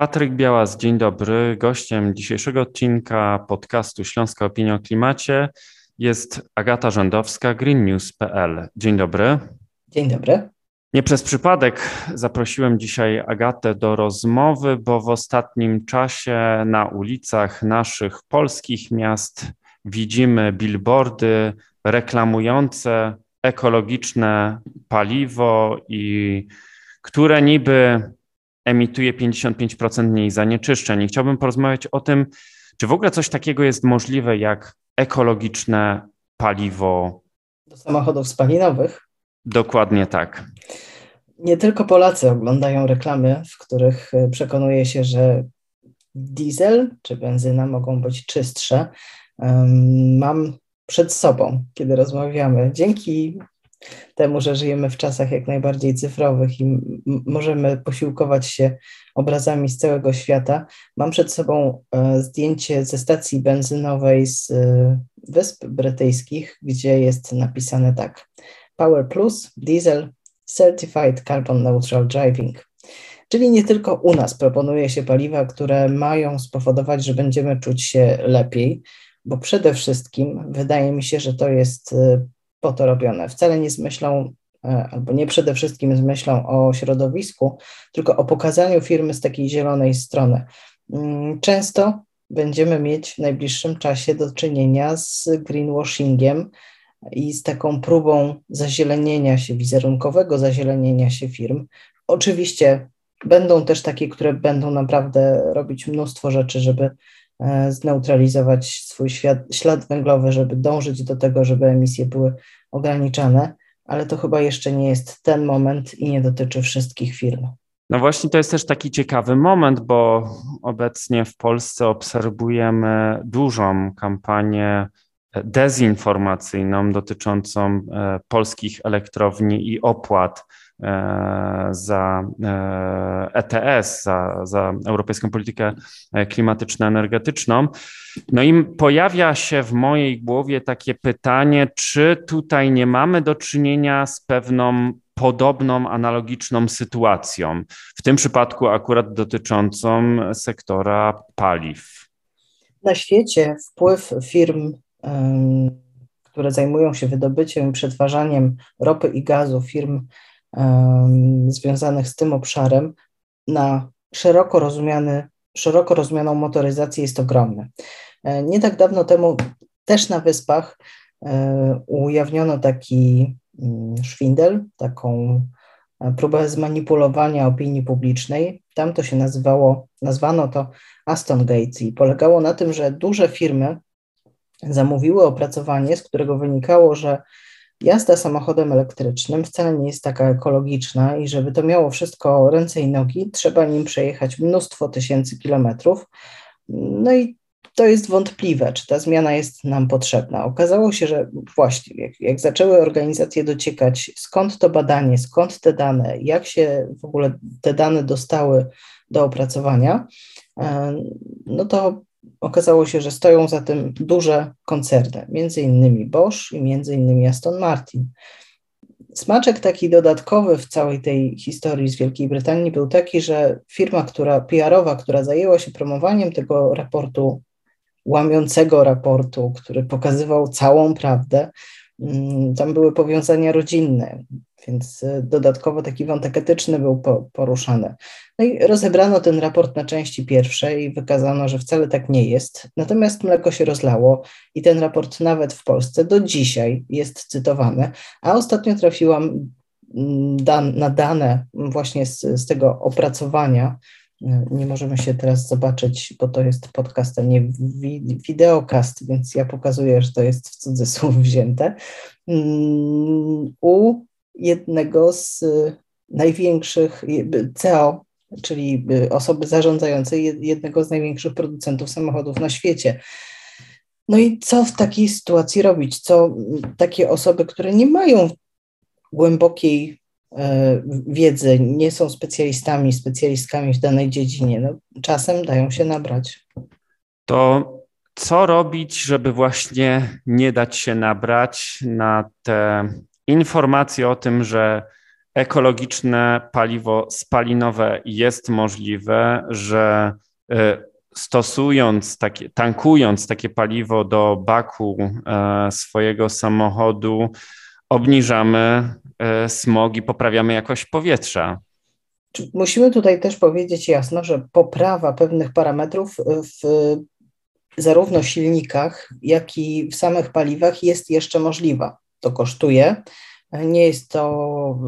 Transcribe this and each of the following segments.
Patryk Białas, dzień dobry. Gościem dzisiejszego odcinka podcastu Śląska Opinia o Klimacie jest Agata Rządowska, greennews.pl. Dzień dobry. Dzień dobry. Nie przez przypadek zaprosiłem dzisiaj Agatę do rozmowy, bo w ostatnim czasie na ulicach naszych polskich miast widzimy billboardy reklamujące ekologiczne paliwo i które niby emituje 55% mniej zanieczyszczeń. I chciałbym porozmawiać o tym, czy w ogóle coś takiego jest możliwe jak ekologiczne paliwo. Do samochodów spalinowych? Dokładnie tak. Nie tylko Polacy oglądają reklamy, w których e, przekonuje się, że diesel czy benzyna mogą być czystsze. Mam przed sobą, kiedy rozmawiamy, dzięki temu, że żyjemy w czasach jak najbardziej cyfrowych i możemy posiłkować się obrazami z całego świata. Mam przed sobą e, zdjęcie ze stacji benzynowej z e, Wysp Brytyjskich, gdzie jest napisane tak: Power Plus, Diesel, Certified Carbon Neutral Driving. Czyli nie tylko u nas proponuje się paliwa, które mają spowodować, że będziemy czuć się lepiej, bo przede wszystkim wydaje mi się, że to jest e, po to robione. Wcale nie z myślą, e, albo nie przede wszystkim z myślą o środowisku, tylko o pokazaniu firmy z takiej zielonej strony. Mm, często będziemy mieć w najbliższym czasie do czynienia z greenwashingiem i z taką próbą zazielenienia się, wizerunkowego zazielenienia się firm. Oczywiście będą też takie, które będą naprawdę robić mnóstwo rzeczy, żeby zneutralizować swój świat, ślad węglowy, żeby dążyć do tego, żeby emisje były ograniczane, ale to chyba jeszcze nie jest ten moment i nie dotyczy wszystkich firm. No właśnie to jest też taki ciekawy moment, bo obecnie w Polsce obserwujemy dużą kampanię dezinformacyjną dotyczącą e, polskich elektrowni i opłat E, za ETS, e za, za Europejską Politykę Klimatyczno-Energetyczną. No i pojawia się w mojej głowie takie pytanie, czy tutaj nie mamy do czynienia z pewną podobną, analogiczną sytuacją, w tym przypadku akurat dotyczącą sektora paliw. Na świecie wpływ firm, które zajmują się wydobyciem i przetwarzaniem ropy i gazu, firm związanych z tym obszarem na szeroko, rozumiany, szeroko rozumianą motoryzację jest ogromny. E, nie tak dawno temu też na Wyspach e, ujawniono taki mm, szwindel, taką e, próbę zmanipulowania opinii publicznej. Tam to się nazywało, nazwano to Aston Gates i polegało na tym, że duże firmy zamówiły opracowanie, z którego wynikało, że jazda samochodem elektrycznym wcale nie jest taka ekologiczna i żeby to miało wszystko ręce i nogi, trzeba nim przejechać mnóstwo tysięcy kilometrów. No i to jest wątpliwe, czy ta zmiana jest nam potrzebna. Okazało się, że właśnie jak, jak zaczęły organizacje dociekać, skąd to badanie, skąd te dane, jak się w ogóle te dane dostały do opracowania, e, no to okazało się, że stoją za tym duże koncerny, między innymi Bosch i między innymi Aston Martin. Smaczek taki dodatkowy w całej tej historii z Wielkiej Brytanii był taki, że firma, która PR-owa, która zajęła się promowaniem tego raportu, łamiącego raportu, który pokazywał całą prawdę, tam były powiązania rodzinne, więc y, dodatkowo taki wątek etyczny był poruszany. No i rozebrano ten raport na części pierwsze i wykazano, że wcale tak nie jest. Natomiast mleko się rozlało i ten raport nawet w Polsce do dzisiaj jest cytowany, a ostatnio trafiłam mm, dan na dane właśnie z, z tego opracowania. Nie możemy się teraz zobaczyć, bo to jest podcast, a nie wideokast, więc ja pokazuję, że to jest w cudzysłów wzięte. Mm, u jednego z największych CEO czyli y, osoby zarządzającej jednego z największych producentów samochodów na świecie. No i co w takiej sytuacji robić? Co takie osoby, które nie mają głębokiej wiedzy, nie są specjalistami, specjalistkami w danej dziedzinie, no, czasem dają się nabrać. To co robić, żeby właśnie nie dać się nabrać na te informacje o tym, że ekologiczne paliwo spalinowe jest możliwe, że stosując takie, tankując takie paliwo do baku swojego samochodu, obniżamy smog i poprawiamy jakość powietrza. Musimy tutaj też powiedzieć jasno, że poprawa pewnych parametrów w zarówno silnikach, jak i w samych paliwach jest jeszcze możliwa. To kosztuje. Nie jest to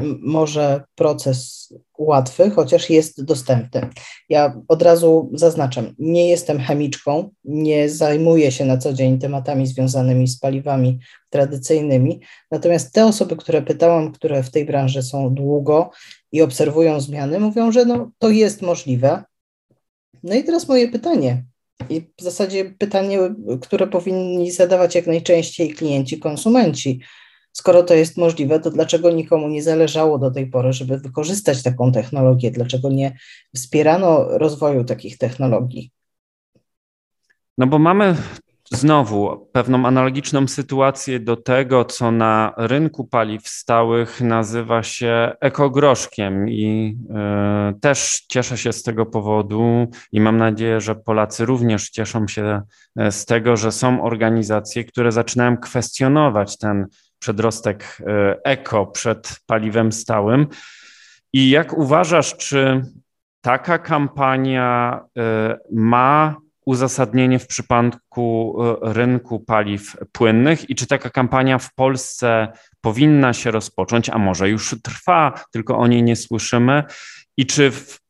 y, może proces łatwy, chociaż jest dostępny. Ja od razu zaznaczam, nie jestem chemiczką, nie zajmuję się na co dzień tematami związanymi z paliwami tradycyjnymi, natomiast te osoby, które pytałam, które w tej branży są długo i obserwują zmiany, mówią, że no, to jest możliwe. No i teraz moje pytanie, i w zasadzie pytanie, które powinni zadawać jak najczęściej klienci, konsumenci. Skoro to jest możliwe, to dlaczego nikomu nie zależało do tej pory, żeby wykorzystać taką technologię? Dlaczego nie wspierano rozwoju takich technologii? No bo mamy znowu pewną analogiczną sytuację do tego, co na rynku paliw stałych nazywa się ekogroszkiem i y, też cieszę się z tego powodu i mam nadzieję, że Polacy również cieszą się e, z tego, że są organizacje, które zaczynają kwestionować ten przedrostek e, eko przed paliwem stałym. I jak uważasz, czy taka kampania ma uzasadnienie w przypadku e, rynku paliw płynnych? I czy taka kampania w Polsce powinna się rozpocząć, a może już trwa, tylko o niej nie słyszymy? I czy w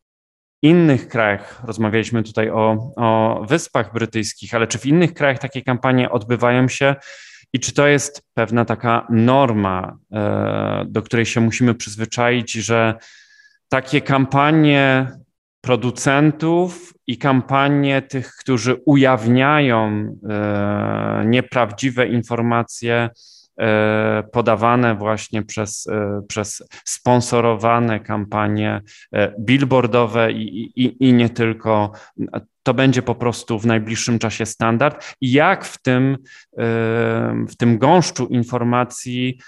innych krajach, rozmawialiśmy tutaj o, o Wyspach Brytyjskich, ale czy w innych krajach takie kampanie odbywają się i czy to jest pewna taka norma, e, do której się musimy przyzwyczaić, że takie kampanie producentów i kampanie tych, którzy ujawniają e, nieprawdziwe informacje podawane właśnie przez, e, przez sponsorowane kampanie billboardowe i, i, i nie tylko. To będzie po prostu w najbliższym czasie standard. Jak w tym, w tym gąszczu informacji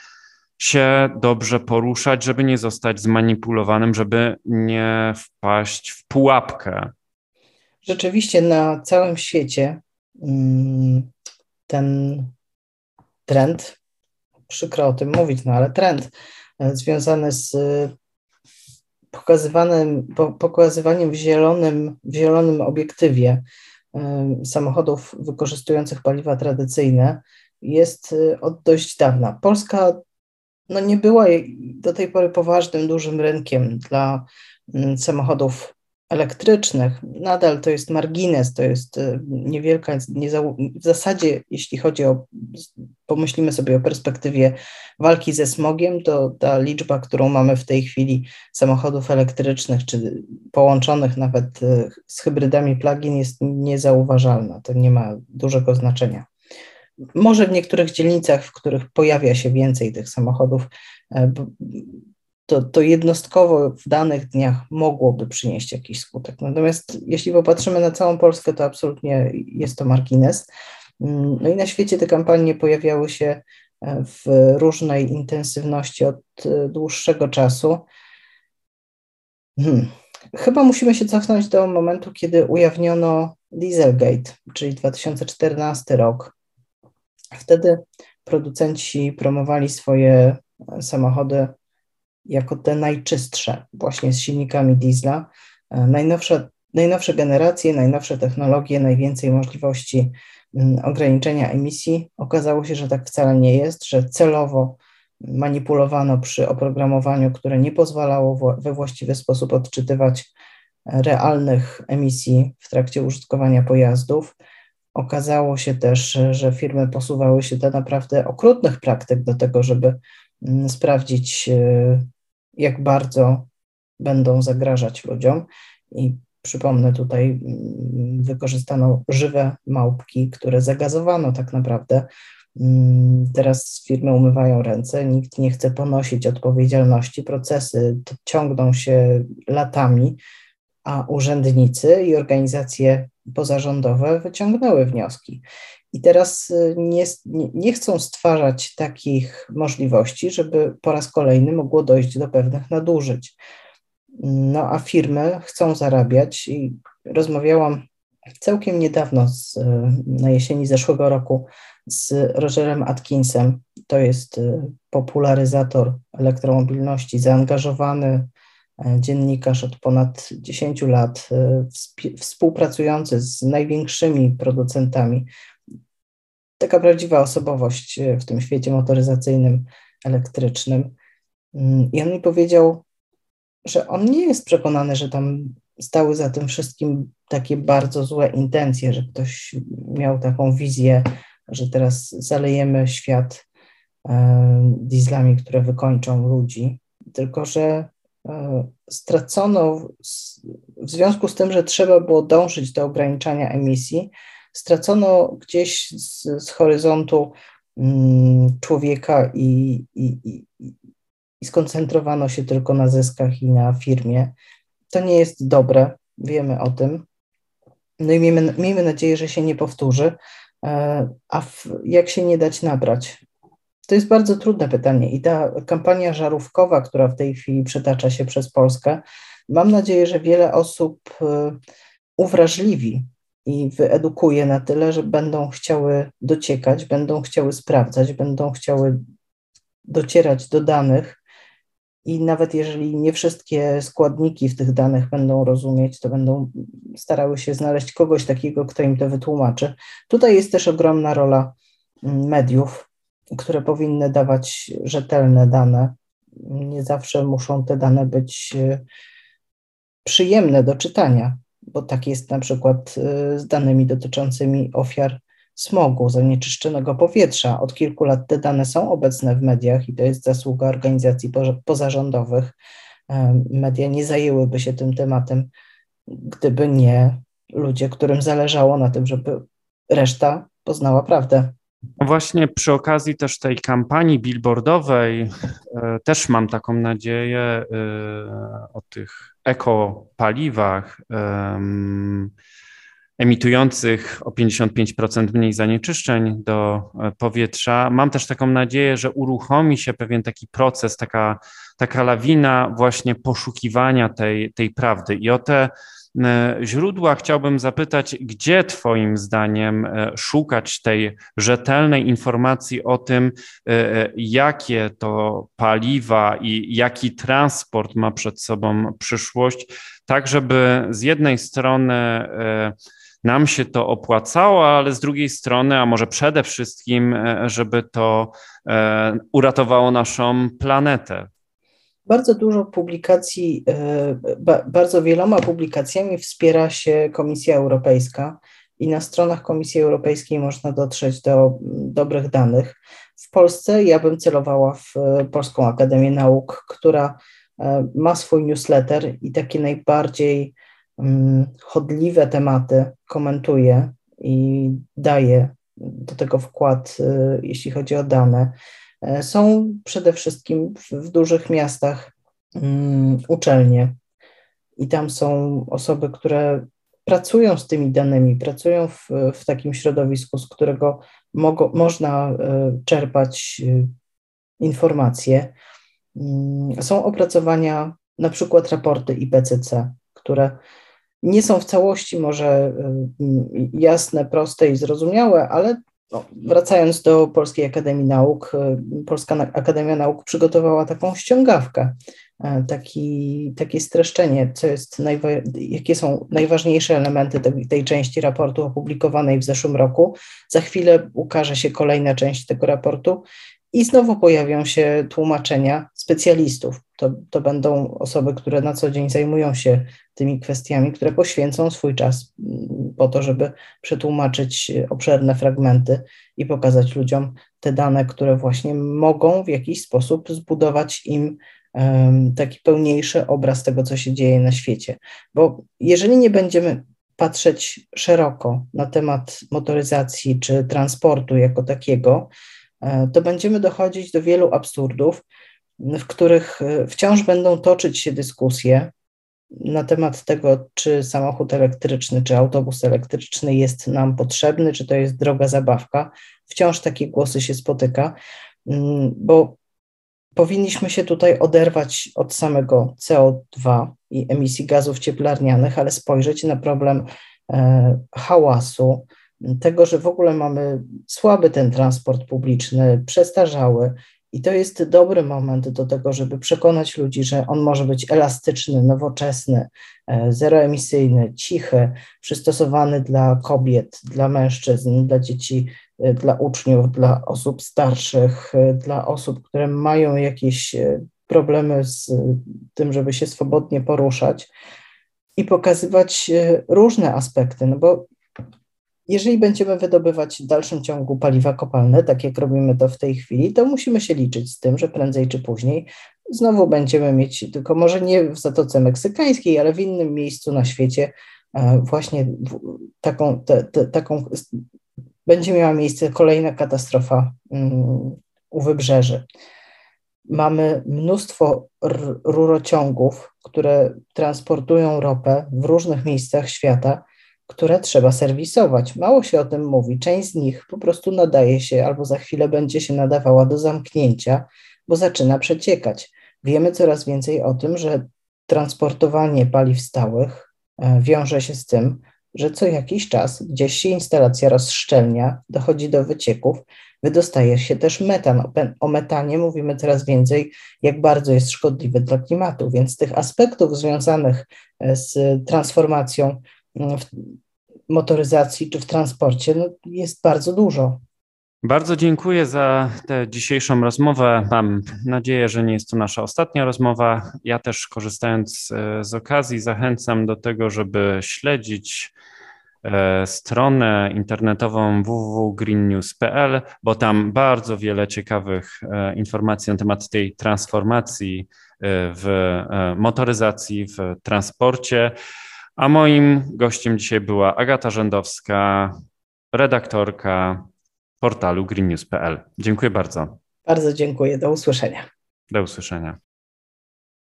się dobrze poruszać, żeby nie zostać zmanipulowanym, żeby nie wpaść w pułapkę. Rzeczywiście na całym świecie mm, ten trend, przykro o tym mówić, no ale trend e, związany z pokazywanym, pokazywaniem w zielonym, w zielonym obiektywie e, samochodów wykorzystujących paliwa tradycyjne jest e, od dość dawna. Polska no nie była do tej pory poważnym, dużym rynkiem dla samochodów elektrycznych. Nadal to jest margines, to jest y, niewielka, w zasadzie jeśli chodzi o, pomyślimy sobie o perspektywie walki ze smogiem, to ta liczba, którą mamy w tej chwili samochodów elektrycznych, czy połączonych nawet y, z hybrydami plug-in jest niezauważalna, to nie ma dużego znaczenia. Może w niektórych dzielnicach, w których pojawia się więcej tych samochodów, e, to, to jednostkowo w danych dniach mogłoby przynieść jakiś skutek. Natomiast jeśli popatrzymy na całą Polskę, to absolutnie jest to margines. Mm, no i na świecie te kampanie pojawiały się e, w różnej intensywności od e, dłuższego czasu. Hmm. Chyba musimy się cofnąć do momentu, kiedy ujawniono Dieselgate, czyli 2014 rok. Wtedy producenci promowali swoje samochody jako te najczystsze, właśnie z silnikami diesla. Najnowsze, najnowsze generacje, najnowsze technologie, najwięcej możliwości ograniczenia emisji. Okazało się, że tak wcale nie jest, że celowo manipulowano przy oprogramowaniu, które nie pozwalało we właściwy sposób odczytywać realnych emisji w trakcie użytkowania pojazdów. Okazało się też, że firmy posuwały się do naprawdę okrutnych praktyk do tego, żeby sprawdzić, e, jak bardzo będą zagrażać ludziom. I przypomnę, tutaj mm, wykorzystano żywe małpki, które zagazowano tak naprawdę. Mm, teraz firmy umywają ręce, nikt nie chce ponosić odpowiedzialności, procesy ciągną się latami, a urzędnicy i organizacje pozarządowe wyciągnęły wnioski. I teraz nie, nie chcą stwarzać takich możliwości, żeby po raz kolejny mogło dojść do pewnych nadużyć. No a firmy chcą zarabiać i rozmawiałam całkiem niedawno, z, na jesieni zeszłego roku, z Rogerem Atkinsem. To jest y, popularyzator elektromobilności, zaangażowany e, dziennikarz od ponad 10 lat, y, współpracujący z największymi producentami. Taka prawdziwa osobowość y, w tym świecie motoryzacyjnym, elektrycznym. Mm, I on mi powiedział, że on nie jest przekonany, że tam stały za tym wszystkim takie bardzo złe intencje, że ktoś miał taką wizję, że teraz zalejemy świat e, dieslami, które wykończą ludzi, tylko że e, stracono w związku z tym, że trzeba było dążyć do ograniczania emisji, stracono gdzieś z, z horyzontu mm, człowieka i, i, i, i skoncentrowano się tylko na zyskach i na firmie. To nie jest dobre, wiemy o tym. No i miejmy, miejmy nadzieję, że się nie powtórzy. E, a w, jak się nie dać nabrać? To jest bardzo trudne pytanie i ta kampania żarówkowa, która w tej chwili przetacza się przez Polskę, mam nadzieję, że wiele osób e, uwrażliwi i wyedukuje na tyle, że będą chciały dociekać, będą chciały sprawdzać, będą chciały docierać do danych i nawet jeżeli nie wszystkie składniki w tych danych będą rozumieć, to będą starały się znaleźć kogoś takiego, kto im to wytłumaczy. Tutaj jest też ogromna rola mm, mediów, które powinny dawać rzetelne dane. Nie zawsze muszą te dane być e, przyjemne do czytania, bo tak jest na przykład e, z danymi dotyczącymi ofiar smogu, zanieczyszczonego powietrza. Od kilku lat te dane są obecne w mediach i to jest zasługa organizacji pozarządowych. Media nie zajęłyby się tym tematem, gdyby nie ludzie, którym zależało na tym, żeby reszta poznała prawdę. Właśnie przy okazji też tej kampanii billboardowej e, też mam taką nadzieję e, o tych ekopaliwach emitujących o 55% mniej zanieczyszczeń do e, powietrza. Mam też taką nadzieję, że uruchomi się pewien taki proces, taka, taka lawina właśnie poszukiwania tej, tej prawdy. I o te źródła chciałbym zapytać, gdzie Twoim zdaniem e, szukać tej rzetelnej informacji o tym, jakie to paliwa i jaki transport ma przed sobą przyszłość, tak żeby z jednej strony nam się to opłacało, ale z drugiej strony, a może przede wszystkim, e, żeby to e, uratowało naszą planetę. Bardzo dużo publikacji, e, bardzo wieloma publikacjami wspiera się Komisja Europejska i na stronach Komisji Europejskiej można dotrzeć do dobrych danych. W Polsce ja bym celowała w Polską Akademię Nauk, która ma swój newsletter i takie najbardziej Mm, chodliwe tematy komentuje i daje do tego wkład, jeśli chodzi o dane, e, są przede wszystkim w, dużych miastach um, uczelnie. I tam są osoby, które pracują z tymi danymi, pracują w, w takim środowisku, z którego mogo, można y, czerpać y, informacje. Um, są opracowania, na przykład raporty IPCC, które nie są w całości może jasne, proste i zrozumiałe, ale no, wracając do Polskiej Akademii Nauk, y, Polska Akademia Nauk przygotowała taką ściągawkę, y, taki, takie streszczenie, co jest jakie są najważniejsze elementy tej, tej części raportu opublikowanej w zeszłym roku. Za chwilę ukaże się kolejna część tego raportu i znowu pojawią się tłumaczenia specjalistów. To, to będą osoby, które na co dzień zajmują się tymi kwestiami, które poświęcą swój czas po to, żeby przetłumaczyć obszerne fragmenty i pokazać ludziom te dane, które właśnie mogą w jakiś sposób zbudować im taki pełniejszy obraz tego, co się dzieje na świecie. Bo jeżeli nie będziemy patrzeć szeroko na temat motoryzacji czy transportu jako takiego, E, to będziemy dochodzić do wielu absurdów, w których e, wciąż będą toczyć się dyskusje na temat tego, czy samochód elektryczny, czy autobus elektryczny jest nam potrzebny, czy to jest droga zabawka. Wciąż takie głosy się spotyka, mm, bo powinniśmy się tutaj oderwać od samego CO2 i emisji gazów cieplarnianych, ale spojrzeć na problem e, hałasu, tego, że w ogóle mamy słaby ten transport publiczny, przestarzały. I to jest dobry moment do tego, żeby przekonać ludzi, że on może być elastyczny, nowoczesny, e, zeroemisyjny, cichy, przystosowany dla kobiet, dla mężczyzn, dla dzieci, e, dla uczniów, dla osób starszych, e, dla osób, które mają jakieś problemy z tym, żeby się swobodnie poruszać i pokazywać różne aspekty, no bo jeżeli będziemy wydobywać w dalszym ciągu paliwa kopalne, tak jak robimy to w tej chwili, to musimy się liczyć z tym, że prędzej czy później znowu będziemy mieć, tylko może nie w Zatoce Meksykańskiej, ale w innym miejscu na świecie, e, właśnie taką, te, te, taką będzie miała miejsce kolejna katastrofa mm, u wybrzeży. Mamy mnóstwo rurociągów, które transportują ropę w różnych miejscach świata które trzeba serwisować. Mało się o tym mówi. Część z nich po prostu nadaje się albo za chwilę będzie się nadawała do zamknięcia, bo zaczyna przeciekać. Wiemy coraz więcej o tym, że transportowanie paliw stałych e, wiąże się z tym, że co jakiś czas gdzieś się instalacja rozszczelnia, dochodzi do wycieków, wydostaje się też metan. O metanie mówimy coraz więcej, jak bardzo jest szkodliwy dla klimatu, więc tych aspektów związanych e, z transformacją w motoryzacji czy w transporcie no, jest bardzo dużo. Bardzo dziękuję za tę dzisiejszą rozmowę. Mam nadzieję, że nie jest to nasza ostatnia rozmowa. Ja też korzystając e, z okazji zachęcam do tego, żeby śledzić e, stronę internetową www.greennews.pl, bo tam bardzo wiele ciekawych e, informacji na temat tej transformacji w motoryzacji, w transporcie. A moim gościem dzisiaj była Agata Rzędowska, redaktorka portalu greennews.pl. Dziękuję bardzo. Bardzo dziękuję. Do usłyszenia. Do usłyszenia.